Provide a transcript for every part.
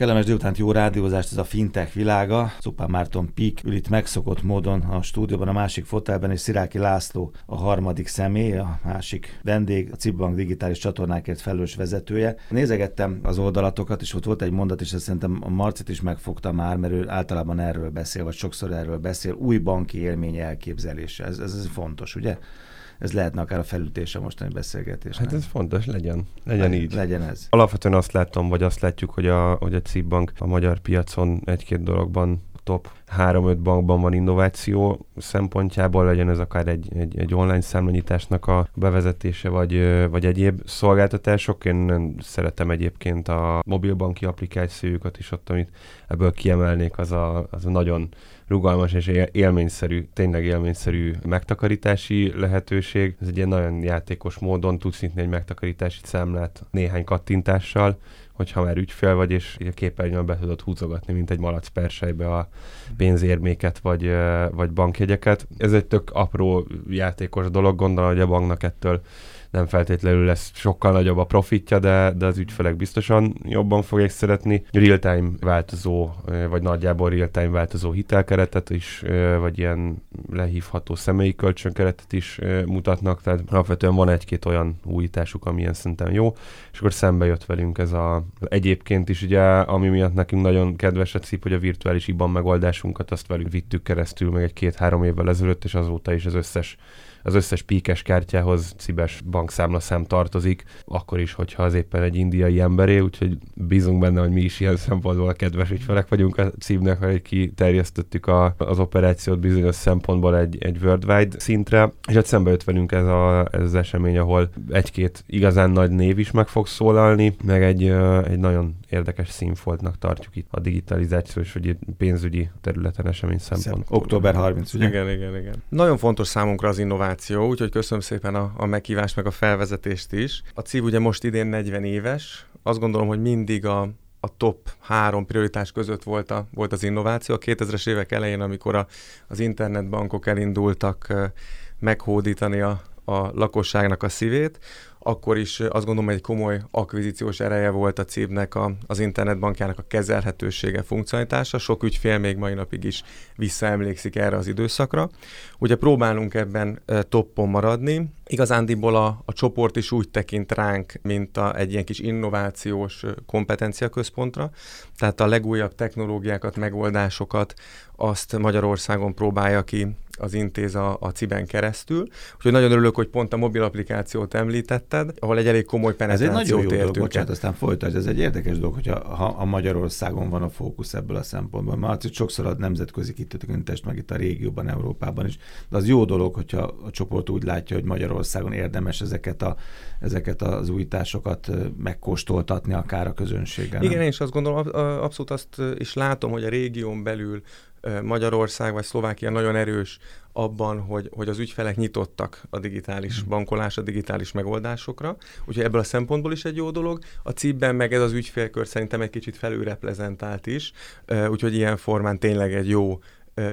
Kellemes délutánt jó rádiózást, ez a fintech világa. Szupán Márton Pik ül itt megszokott módon a stúdióban, a másik fotelben, és Sziráki László a harmadik személy, a másik vendég, a Cibbank digitális csatornákért felelős vezetője. Nézegettem az oldalatokat, és ott volt egy mondat, és szerintem a Marcit is megfogta már, mert ő általában erről beszél, vagy sokszor erről beszél, új banki élmény elképzelése. Ez, ez, ez fontos, ugye? Ez lehetne akár a felütése mostani beszélgetés. Hát ez fontos, legyen, legyen így. Legyen ez. Alapvetően azt látom, vagy azt látjuk, hogy a, hogy a CIP bank a magyar piacon egy-két dologban top 3-5 bankban van innováció szempontjából, legyen ez akár egy, egy, egy online számlanyításnak a bevezetése, vagy, vagy egyéb szolgáltatások. Én szeretem egyébként a mobilbanki applikációjukat is ott, amit ebből kiemelnék, az a, az a nagyon rugalmas és élményszerű, tényleg élményszerű megtakarítási lehetőség. Ez egy ilyen nagyon játékos módon tudsz nyitni egy megtakarítási számlát néhány kattintással, hogyha már ügyfél vagy, és a képernyőn be tudod húzogatni, mint egy malac persejbe a pénzérméket vagy, vagy bankjegyeket. Ez egy tök apró játékos dolog, gondolom, hogy a banknak ettől nem feltétlenül lesz sokkal nagyobb a profitja, de, de az ügyfelek biztosan jobban fogják szeretni. Real-time változó, vagy nagyjából real-time változó hitelkeretet is, vagy ilyen lehívható személyi kölcsönkeretet is mutatnak, tehát alapvetően van egy-két olyan újításuk, amilyen szerintem jó, és akkor szembe jött velünk ez a egyébként is ugye, ami miatt nekünk nagyon kedves a cip, hogy a virtuális IBAN megoldásunkat azt velük vittük keresztül meg egy két-három évvel ezelőtt, és azóta is az összes az összes píkes kártyához cibes bankszámla szem tartozik, akkor is, hogyha az éppen egy indiai emberé, úgyhogy bízunk benne, hogy mi is ilyen szempontból a kedves ügyfelek vagyunk a címnek, hogy kiterjesztettük a, az operációt bizonyos szempontból egy, egy worldwide szintre, és ott szembe jött velünk ez, a, ez az esemény, ahol egy-két igazán nagy név is meg fog szólalni, meg egy, egy nagyon érdekes színfoltnak tartjuk itt a digitalizációs vagy pénzügyi területen esemény szempontból. Október 30, ugye? Igen, igen, igen. Nagyon fontos számunkra az innováció, úgyhogy köszönöm szépen a, a meghívást, meg a felvezetést is. A CIV ugye most idén 40 éves, azt gondolom, hogy mindig a, a top három prioritás között volt, a, volt az innováció. A 2000-es évek elején, amikor a, az internetbankok elindultak meghódítani a, a lakosságnak a szívét, akkor is azt gondolom, hogy egy komoly akvizíciós ereje volt a cívnek a, az internetbankjának a kezelhetősége, funkcionalitása. Sok ügyfél még mai napig is visszaemlékszik erre az időszakra. Ugye próbálunk ebben toppon maradni. Igazándiból a, a csoport is úgy tekint ránk, mint a, egy ilyen kis innovációs kompetenciaközpontra. Tehát a legújabb technológiákat, megoldásokat azt Magyarországon próbálja ki az intéz a, a CIBEN keresztül. Úgyhogy nagyon örülök, hogy pont a mobil applikációt említetted, ahol egy elég komoly penetrációt Ez egy nagyon jó dolog, bocsánat, aztán folytasd. Ez egy érdekes dolog, hogyha ha a Magyarországon van a fókusz ebből a szempontból. Mert azt sokszor a nemzetközi kitűntést meg itt a régióban, Európában is. De az jó dolog, hogyha a csoport úgy látja, hogy Magyarországon érdemes ezeket, a, ezeket az újításokat megkóstoltatni akár a közönséggel. Igen, nem? én is azt gondolom, abszolút azt is látom, hogy a régión belül Magyarország vagy Szlovákia nagyon erős abban, hogy, hogy az ügyfelek nyitottak a digitális hmm. bankolás, a digitális megoldásokra. Úgyhogy ebből a szempontból is egy jó dolog. A CIP-ben meg ez az ügyfélkör szerintem egy kicsit felülreprezentált is, úgyhogy ilyen formán tényleg egy jó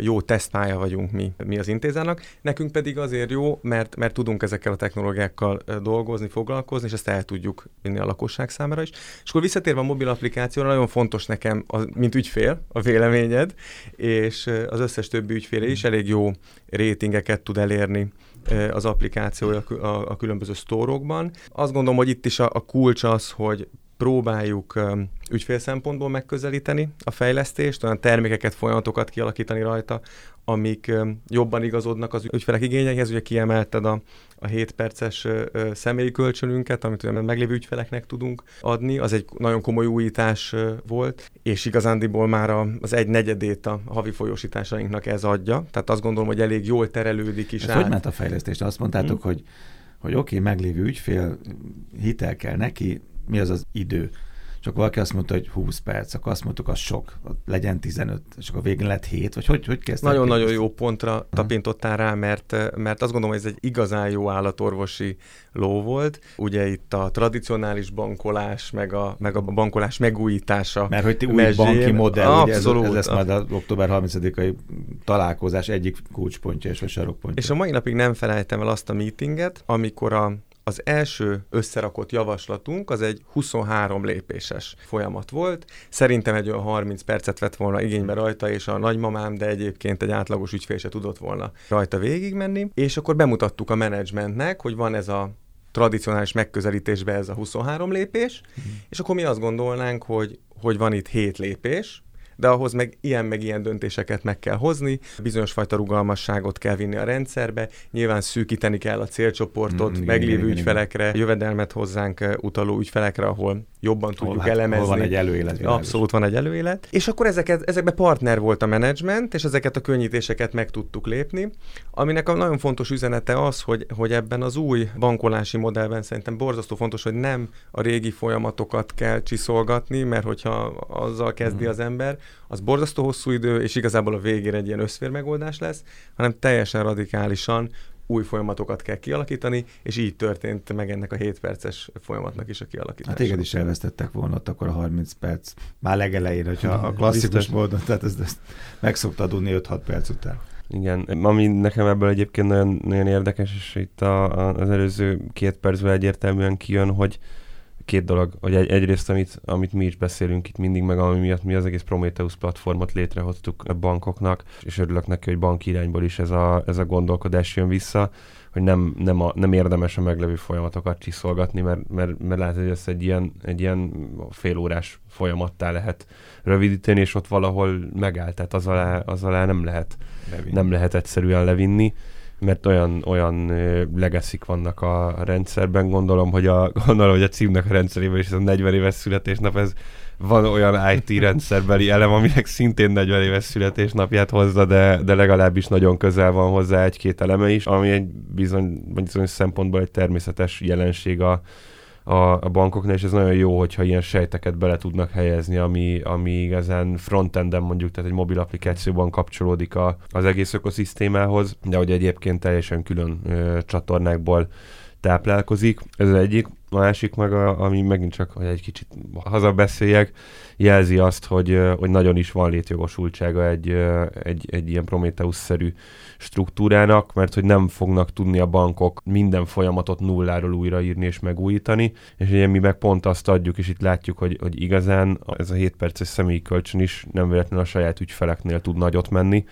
jó tesztpálya vagyunk mi, mi az intézának, nekünk pedig azért jó, mert, mert tudunk ezekkel a technológiákkal dolgozni, foglalkozni, és ezt el tudjuk vinni a lakosság számára is. És akkor visszatérve a mobil applikációra, nagyon fontos nekem, az, mint ügyfél, a véleményed, és az összes többi ügyféle is elég jó rétingeket tud elérni az applikációja a, különböző sztórokban. Azt gondolom, hogy itt is a kulcs az, hogy próbáljuk ügyfél szempontból megközelíteni a fejlesztést, olyan termékeket, folyamatokat kialakítani rajta, amik jobban igazodnak az ügyfelek igényeihez. Ugye kiemelted a, a 7 perces személyi kölcsönünket, amit ugye meglévő ügyfeleknek tudunk adni. Az egy nagyon komoly újítás volt, és igazándiból már az egy negyedét a havi folyósításainknak ez adja. Tehát azt gondolom, hogy elég jól terelődik is ez át. hogy ment a fejlesztés? Azt mondtátok, hmm. hogy hogy oké, okay, meglévő ügyfél, hitel kell neki, mi az az idő. Csak valaki azt mondta, hogy 20 perc, akkor azt mondtuk, az sok, legyen 15, és akkor végén lett 7, vagy hogy, hogy kezdtek? Nagyon-nagyon jó pontra tapintottál rá, mert, mert azt gondolom, hogy ez egy igazán jó állatorvosi ló volt. Ugye itt a tradicionális bankolás, meg a, meg a bankolás megújítása. Mert hogy ti új mezsén, banki modell, Abszolút. Ugye ez, ez lesz majd az október 30-ai találkozás egyik kulcspontja és a sarokpontja. És a mai napig nem felejtem el azt a meetinget, amikor a az első összerakott javaslatunk az egy 23 lépéses folyamat volt. Szerintem egy olyan 30 percet vett volna igénybe rajta, és a nagymamám, de egyébként egy átlagos ügyfél se tudott volna rajta végigmenni. És akkor bemutattuk a menedzsmentnek, hogy van ez a tradicionális megközelítésbe ez a 23 lépés, mm. és akkor mi azt gondolnánk, hogy, hogy van itt 7 lépés, de ahhoz meg ilyen meg ilyen döntéseket meg kell hozni, bizonyos fajta rugalmasságot kell vinni a rendszerbe, nyilván szűkíteni kell a célcsoportot, mm, meglévő igen, ügyfelekre, igen. jövedelmet hozzánk utaló ügyfelekre, ahol jobban hol, tudjuk hát, elemezni. Hol van egy előélet. Világos. Abszolút van egy előélet. És akkor ezeket, ezekbe partner volt a menedzsment, és ezeket a könnyítéseket meg tudtuk lépni, aminek a nagyon fontos üzenete az, hogy, hogy ebben az új bankolási modellben szerintem borzasztó fontos, hogy nem a régi folyamatokat kell csiszolgatni, mert hogyha azzal kezdi mm. az ember, az borzasztó hosszú idő, és igazából a végére egy ilyen összfér megoldás lesz, hanem teljesen radikálisan új folyamatokat kell kialakítani, és így történt meg ennek a 7 perces folyamatnak is a kialakítása. Hát téged is elvesztettek volna ott akkor a 30 perc, már legelején, hogyha a klasszikus Biztos. módon, tehát ezt, ezt meg szoktad adni 5-6 perc után. Igen, ami nekem ebből egyébként nagyon, nagyon érdekes, és itt a, a, az előző két percben egyértelműen kijön, hogy két dolog, hogy egy, egyrészt, amit, amit mi is beszélünk itt mindig, meg ami miatt mi az egész Prometheus platformot létrehoztuk a bankoknak, és örülök neki, hogy bank irányból is ez a, ez a gondolkodás jön vissza, hogy nem, nem, a, nem érdemes a meglevő folyamatokat csiszolgatni, mert, mert, mert lehet, hogy ezt egy ilyen, egy ilyen félórás folyamattá lehet rövidíteni, és ott valahol megáll, tehát az alá, az alá nem lehet, levinni. nem lehet egyszerűen levinni mert olyan, olyan legeszik vannak a rendszerben. Gondolom, hogy a, gondolom, hogy a címnek a rendszerében is ez a 40 éves születésnap, ez van olyan IT rendszerbeli elem, aminek szintén 40 éves születésnapját hozza, de, de legalábbis nagyon közel van hozzá egy-két eleme is, ami egy bizony, bizonyos szempontból egy természetes jelenség a, a, a bankoknál, és ez nagyon jó, hogyha ilyen sejteket bele tudnak helyezni, ami, ami ezen frontenden mondjuk, tehát egy mobil applikációban kapcsolódik a, az egész ökoszisztémához, de hogy egyébként teljesen külön ö, csatornákból táplálkozik. Ez az egyik. A másik meg, a, ami megint csak, hogy egy kicsit hazabeszéljek, jelzi azt, hogy, hogy nagyon is van létjogosultsága egy, egy, egy ilyen Prometheus-szerű struktúrának, mert hogy nem fognak tudni a bankok minden folyamatot nulláról újraírni és megújítani, és ugye mi meg pont azt adjuk, és itt látjuk, hogy, hogy igazán ez a 7 perces személyi kölcsön is nem véletlenül a saját ügyfeleknél tud nagyot menni,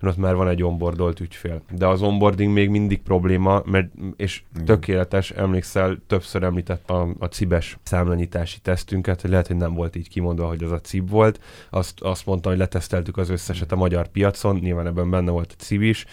mert ott már van egy onboardolt ügyfél. De az onboarding még mindig probléma, mert, és tökéletes, emlékszel, többször említett a, a cibes számlanyítási tesztünket, hogy lehet, hogy nem volt így kimondva, hogy az a cib volt. Azt, azt mondta, hogy leteszteltük az összeset a magyar piacon, nyilván ebben benne volt a cib is,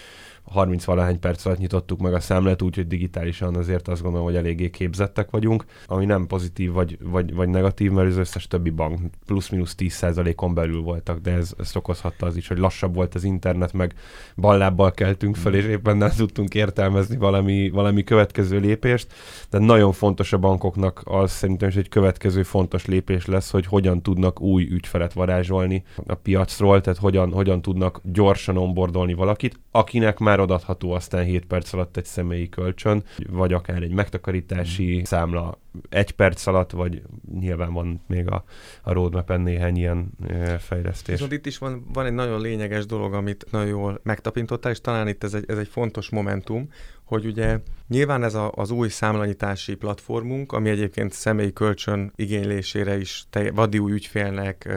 30 valahány perc alatt nyitottuk meg a számlát, úgyhogy digitálisan azért azt gondolom, hogy eléggé képzettek vagyunk, ami nem pozitív vagy, vagy, vagy negatív, mert az összes többi bank plusz-minusz 10%-on belül voltak, de ez, ez okozhatta az is, hogy lassabb volt az internet, meg ballábbal keltünk fel, és éppen nem tudtunk értelmezni valami, valami következő lépést. De nagyon fontos a bankoknak az szerintem is egy következő fontos lépés lesz, hogy hogyan tudnak új ügyfelet varázsolni a piacról, tehát hogyan, hogyan tudnak gyorsan onboardolni valakit, akinek már odatható aztán 7 perc alatt egy személyi kölcsön, vagy akár egy megtakarítási mm. számla egy perc alatt, vagy nyilván van még a, a roadmap-en néhány ilyen e, fejlesztés. Viszont itt is van, van egy nagyon lényeges dolog, amit nagyon jól megtapintottál, és talán itt ez egy, ez egy fontos momentum, hogy ugye nyilván ez a, az új számlanyítási platformunk, ami egyébként személyi kölcsön igénylésére is te, vadi új ügyfélnek,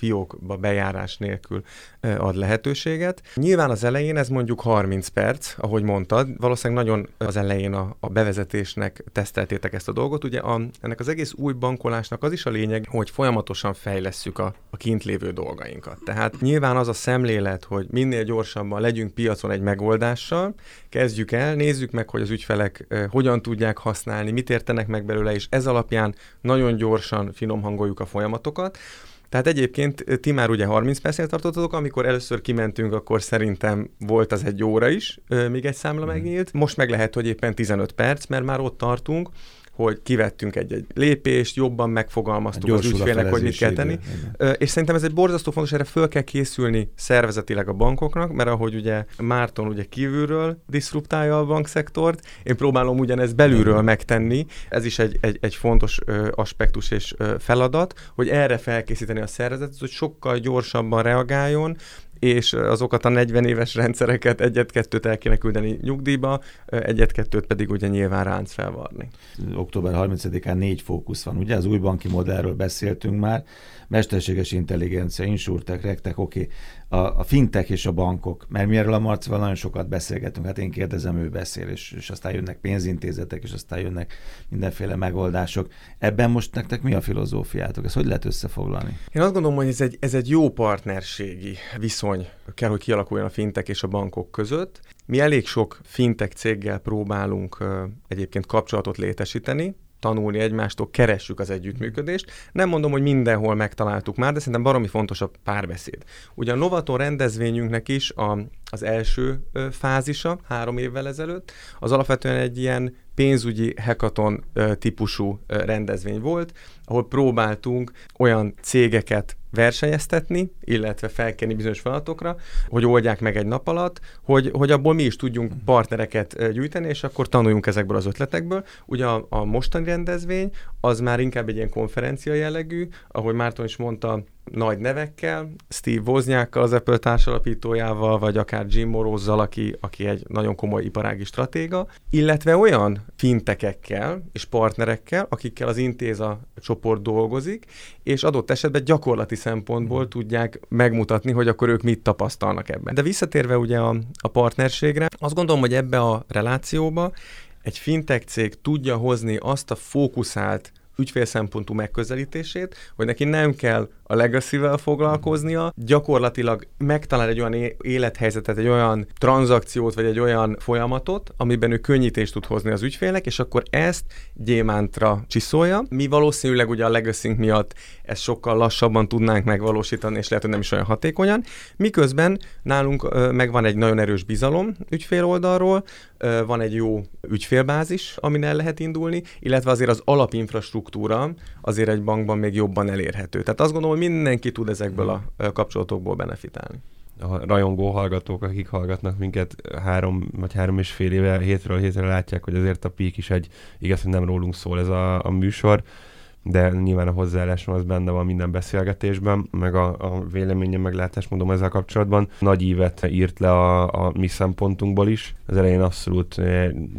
fiókba bejárás nélkül ad lehetőséget. Nyilván az elején ez mondjuk 30 perc, ahogy mondtad, valószínűleg nagyon az elején a, a bevezetésnek teszteltétek ezt a dolgot. Ugye a, ennek az egész új bankolásnak az is a lényeg, hogy folyamatosan fejlesszük a, a kint lévő dolgainkat. Tehát nyilván az a szemlélet, hogy minél gyorsabban legyünk piacon egy megoldással, kezdjük el, nézzük meg, hogy az ügyfelek hogyan tudják használni, mit értenek meg belőle, és ez alapján nagyon gyorsan finom hangoljuk a folyamatokat. Tehát egyébként ti már ugye 30 percnél tartottatok, amikor először kimentünk, akkor szerintem volt az egy óra is, még egy számla mhm. megnyílt. Most meg lehet, hogy éppen 15 perc, mert már ott tartunk, hogy kivettünk egy-egy lépést, jobban megfogalmaztuk az ügyfélnek, hogy mit kell tenni. Idő. És szerintem ez egy borzasztó fontos, erre föl kell készülni szervezetileg a bankoknak, mert ahogy ugye Márton ugye kívülről diszruptálja a bankszektort, én próbálom ugyanezt belülről igen. megtenni, ez is egy, egy, egy fontos ö, aspektus és ö, feladat, hogy erre felkészíteni a szervezetet, hogy sokkal gyorsabban reagáljon, és azokat a 40 éves rendszereket egyet-kettőt el kéne küldeni nyugdíjba, egyet-kettőt pedig ugye nyilván ránc felvarni. Október 30-án négy fókusz van, ugye? Az új banki modellről beszéltünk már, mesterséges intelligencia, insurtek, rektek, oké, okay a, a fintek és a bankok, mert mi erről a Marcival nagyon sokat beszélgetünk, hát én kérdezem, ő beszél, és, és aztán jönnek pénzintézetek, és aztán jönnek mindenféle megoldások. Ebben most nektek mi a filozófiátok? Ezt hogy lehet összefoglalni? Én azt gondolom, hogy ez egy, ez egy jó partnerségi viszony kell, hogy kialakuljon a fintek és a bankok között. Mi elég sok fintek céggel próbálunk egyébként kapcsolatot létesíteni, tanulni egymástól, keressük az együttműködést. Nem mondom, hogy mindenhol megtaláltuk már, de szerintem baromi fontos a párbeszéd. Ugye a Novaton rendezvényünknek is a, az első fázisa három évvel ezelőtt, az alapvetően egy ilyen pénzügyi hekaton típusú rendezvény volt, ahol próbáltunk olyan cégeket versenyeztetni, illetve felkenni bizonyos feladatokra, hogy oldják meg egy nap alatt, hogy, hogy abból mi is tudjunk partnereket gyűjteni, és akkor tanuljunk ezekből az ötletekből. Ugye a, a mostani rendezvény az már inkább egy ilyen konferencia jellegű, ahogy Márton is mondta, nagy nevekkel, Steve Wozniakkal, az Apple társalapítójával, vagy akár Jim Morozzal, aki, aki egy nagyon komoly iparági stratéga, illetve olyan fintekekkel és partnerekkel, akikkel az intéza csoport dolgozik, és adott esetben gyakorlati szempontból tudják megmutatni, hogy akkor ők mit tapasztalnak ebben. De visszatérve ugye a, a partnerségre, azt gondolom, hogy ebbe a relációba egy fintech cég tudja hozni azt a fókuszált ügyfélszempontú megközelítését, hogy neki nem kell a legacy-vel foglalkoznia, gyakorlatilag megtalál egy olyan élethelyzetet, egy olyan tranzakciót, vagy egy olyan folyamatot, amiben ő könnyítést tud hozni az ügyfélnek, és akkor ezt gyémántra csiszolja. Mi valószínűleg ugye a legacy miatt ezt sokkal lassabban tudnánk megvalósítani, és lehet, hogy nem is olyan hatékonyan. Miközben nálunk megvan egy nagyon erős bizalom ügyfél oldalról, van egy jó ügyfélbázis, amin el lehet indulni, illetve azért az alapinfrastruktúra azért egy bankban még jobban elérhető. Tehát azt gondolom, mindenki tud ezekből a kapcsolatokból benefitálni a rajongó hallgatók, akik hallgatnak minket három vagy három és fél éve, hétről hétre látják, hogy azért a Peak is egy, igaz, hogy nem rólunk szól ez a, a műsor, de nyilván a hozzáállásom az benne van minden beszélgetésben, meg a, a véleményem, mondom ezzel kapcsolatban. Nagy ívet írt le a, a mi szempontunkból is. Az elején abszolút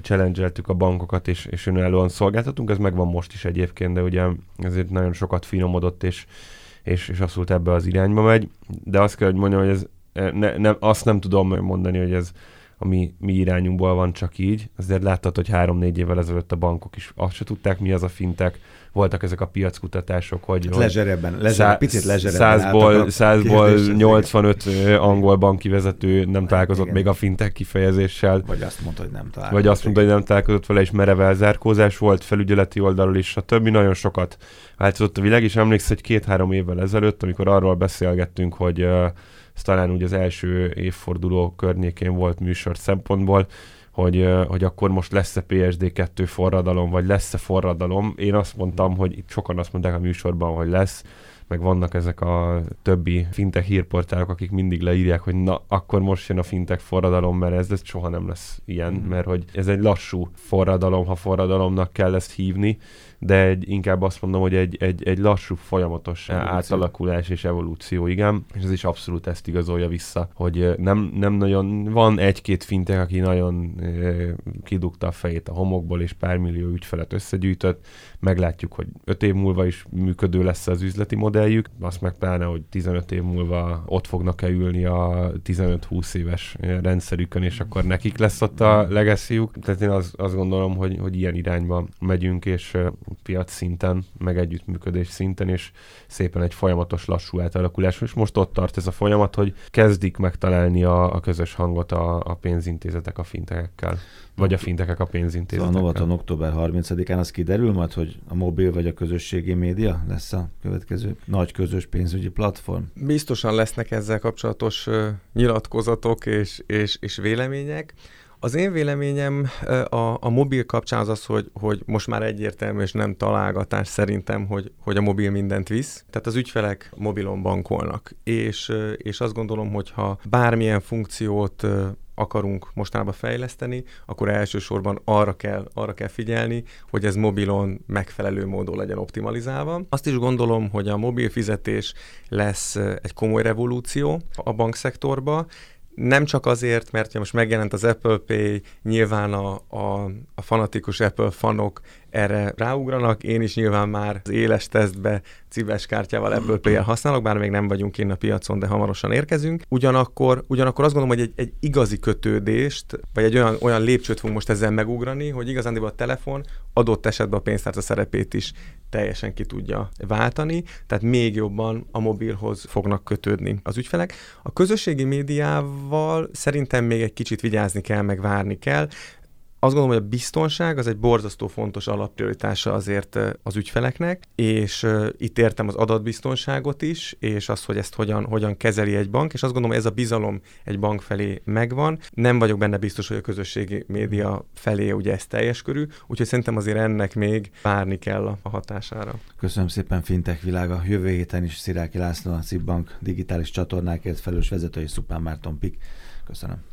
challenge a bankokat, és, és önállóan szolgáltatunk, ez megvan most is egyébként, de ugye ezért nagyon sokat finomodott, és, és, és abszolút ebbe az irányba megy. De azt kell, hogy mondjam, hogy ez, eh, ne, ne, azt nem tudom mondani, hogy ez a mi, irányunkból van csak így. Azért láttad, hogy három-négy évvel ezelőtt a bankok is azt se tudták, mi az a fintek. Voltak ezek a piackutatások, hogy... Hát lezserebben, lezserebb, picit lezserebben százból, százból 85 angol banki vezető nem találkozott igen. még a fintek kifejezéssel. Vagy azt mondta, hogy nem találkozott. Vagy azt mondta, hogy nem találkozott vele, és mereve elzárkózás volt, felügyeleti oldalról is, a többi nagyon sokat változott a világ, és emlékszel, hogy két-három évvel ezelőtt, amikor arról beszélgettünk, hogy uh, ez talán úgy az első évforduló környékén volt műsor szempontból, hogy, hogy akkor most lesz-e PSD2 forradalom, vagy lesz-e forradalom. Én azt mondtam, hogy itt sokan azt mondták a műsorban, hogy lesz, meg vannak ezek a többi fintech hírportálok, akik mindig leírják, hogy na, akkor most jön a fintech forradalom, mert ez, ez soha nem lesz ilyen, mm. mert hogy ez egy lassú forradalom, ha forradalomnak kell ezt hívni, de egy, inkább azt mondom, hogy egy, egy, egy lassú, folyamatos evolúció. átalakulás és evolúció, igen, és ez is abszolút ezt igazolja vissza, hogy nem, nem nagyon, van egy-két fintek, aki nagyon e, kidugta a fejét a homokból, és pár millió ügyfelet összegyűjtött, meglátjuk, hogy öt év múlva is működő lesz az üzleti modelljük, azt meg pláne, hogy 15 év múlva ott fognak-e ülni a 15-20 éves rendszerükön, és akkor nekik lesz ott a legacy Tehát én azt, azt gondolom, hogy, hogy ilyen irányba megyünk, és piac szinten, meg együttműködés szinten, és szépen egy folyamatos lassú átalakulás. És most ott tart ez a folyamat, hogy kezdik megtalálni a, a közös hangot a, a pénzintézetek a fintekekkel, vagy a fintekek a pénzintézetekkel. Szóval a Novaton október 30-án az kiderül majd, hogy a mobil vagy a közösségi média lesz a következő nagy közös pénzügyi platform? Biztosan lesznek ezzel kapcsolatos nyilatkozatok és, és, és vélemények. Az én véleményem a, a mobil kapcsán az az, hogy, hogy most már egyértelmű és nem találgatás szerintem, hogy, hogy a mobil mindent visz. Tehát az ügyfelek mobilon bankolnak. És, és azt gondolom, hogy ha bármilyen funkciót akarunk mostanában fejleszteni, akkor elsősorban arra kell, arra kell figyelni, hogy ez mobilon megfelelő módon legyen optimalizálva. Azt is gondolom, hogy a mobil fizetés lesz egy komoly revolúció a bankszektorba, nem csak azért, mert most megjelent az Apple Pay, nyilván a, a, a fanatikus Apple fanok erre ráugranak, én is nyilván már az éles tesztbe cives kártyával Apple pay használok, bár még nem vagyunk kint a piacon, de hamarosan érkezünk. Ugyanakkor, ugyanakkor azt gondolom, hogy egy, egy igazi kötődést, vagy egy olyan, olyan lépcsőt fogunk most ezzel megugrani, hogy igazán a telefon adott esetben a pénztárca szerepét is teljesen ki tudja váltani, tehát még jobban a mobilhoz fognak kötődni az ügyfelek. A közösségi médiával szerintem még egy kicsit vigyázni kell, meg várni kell azt gondolom, hogy a biztonság az egy borzasztó fontos alapprioritása azért az ügyfeleknek, és itt értem az adatbiztonságot is, és azt, hogy ezt hogyan, hogyan kezeli egy bank, és azt gondolom, ez a bizalom egy bank felé megvan. Nem vagyok benne biztos, hogy a közösségi média felé ugye ez teljes körű, úgyhogy szerintem azért ennek még várni kell a hatására. Köszönöm szépen Fintech világa. Jövő héten is Sziráki László, a Cibbank digitális csatornákért felelős vezetői Szupán Márton Pik. Köszönöm.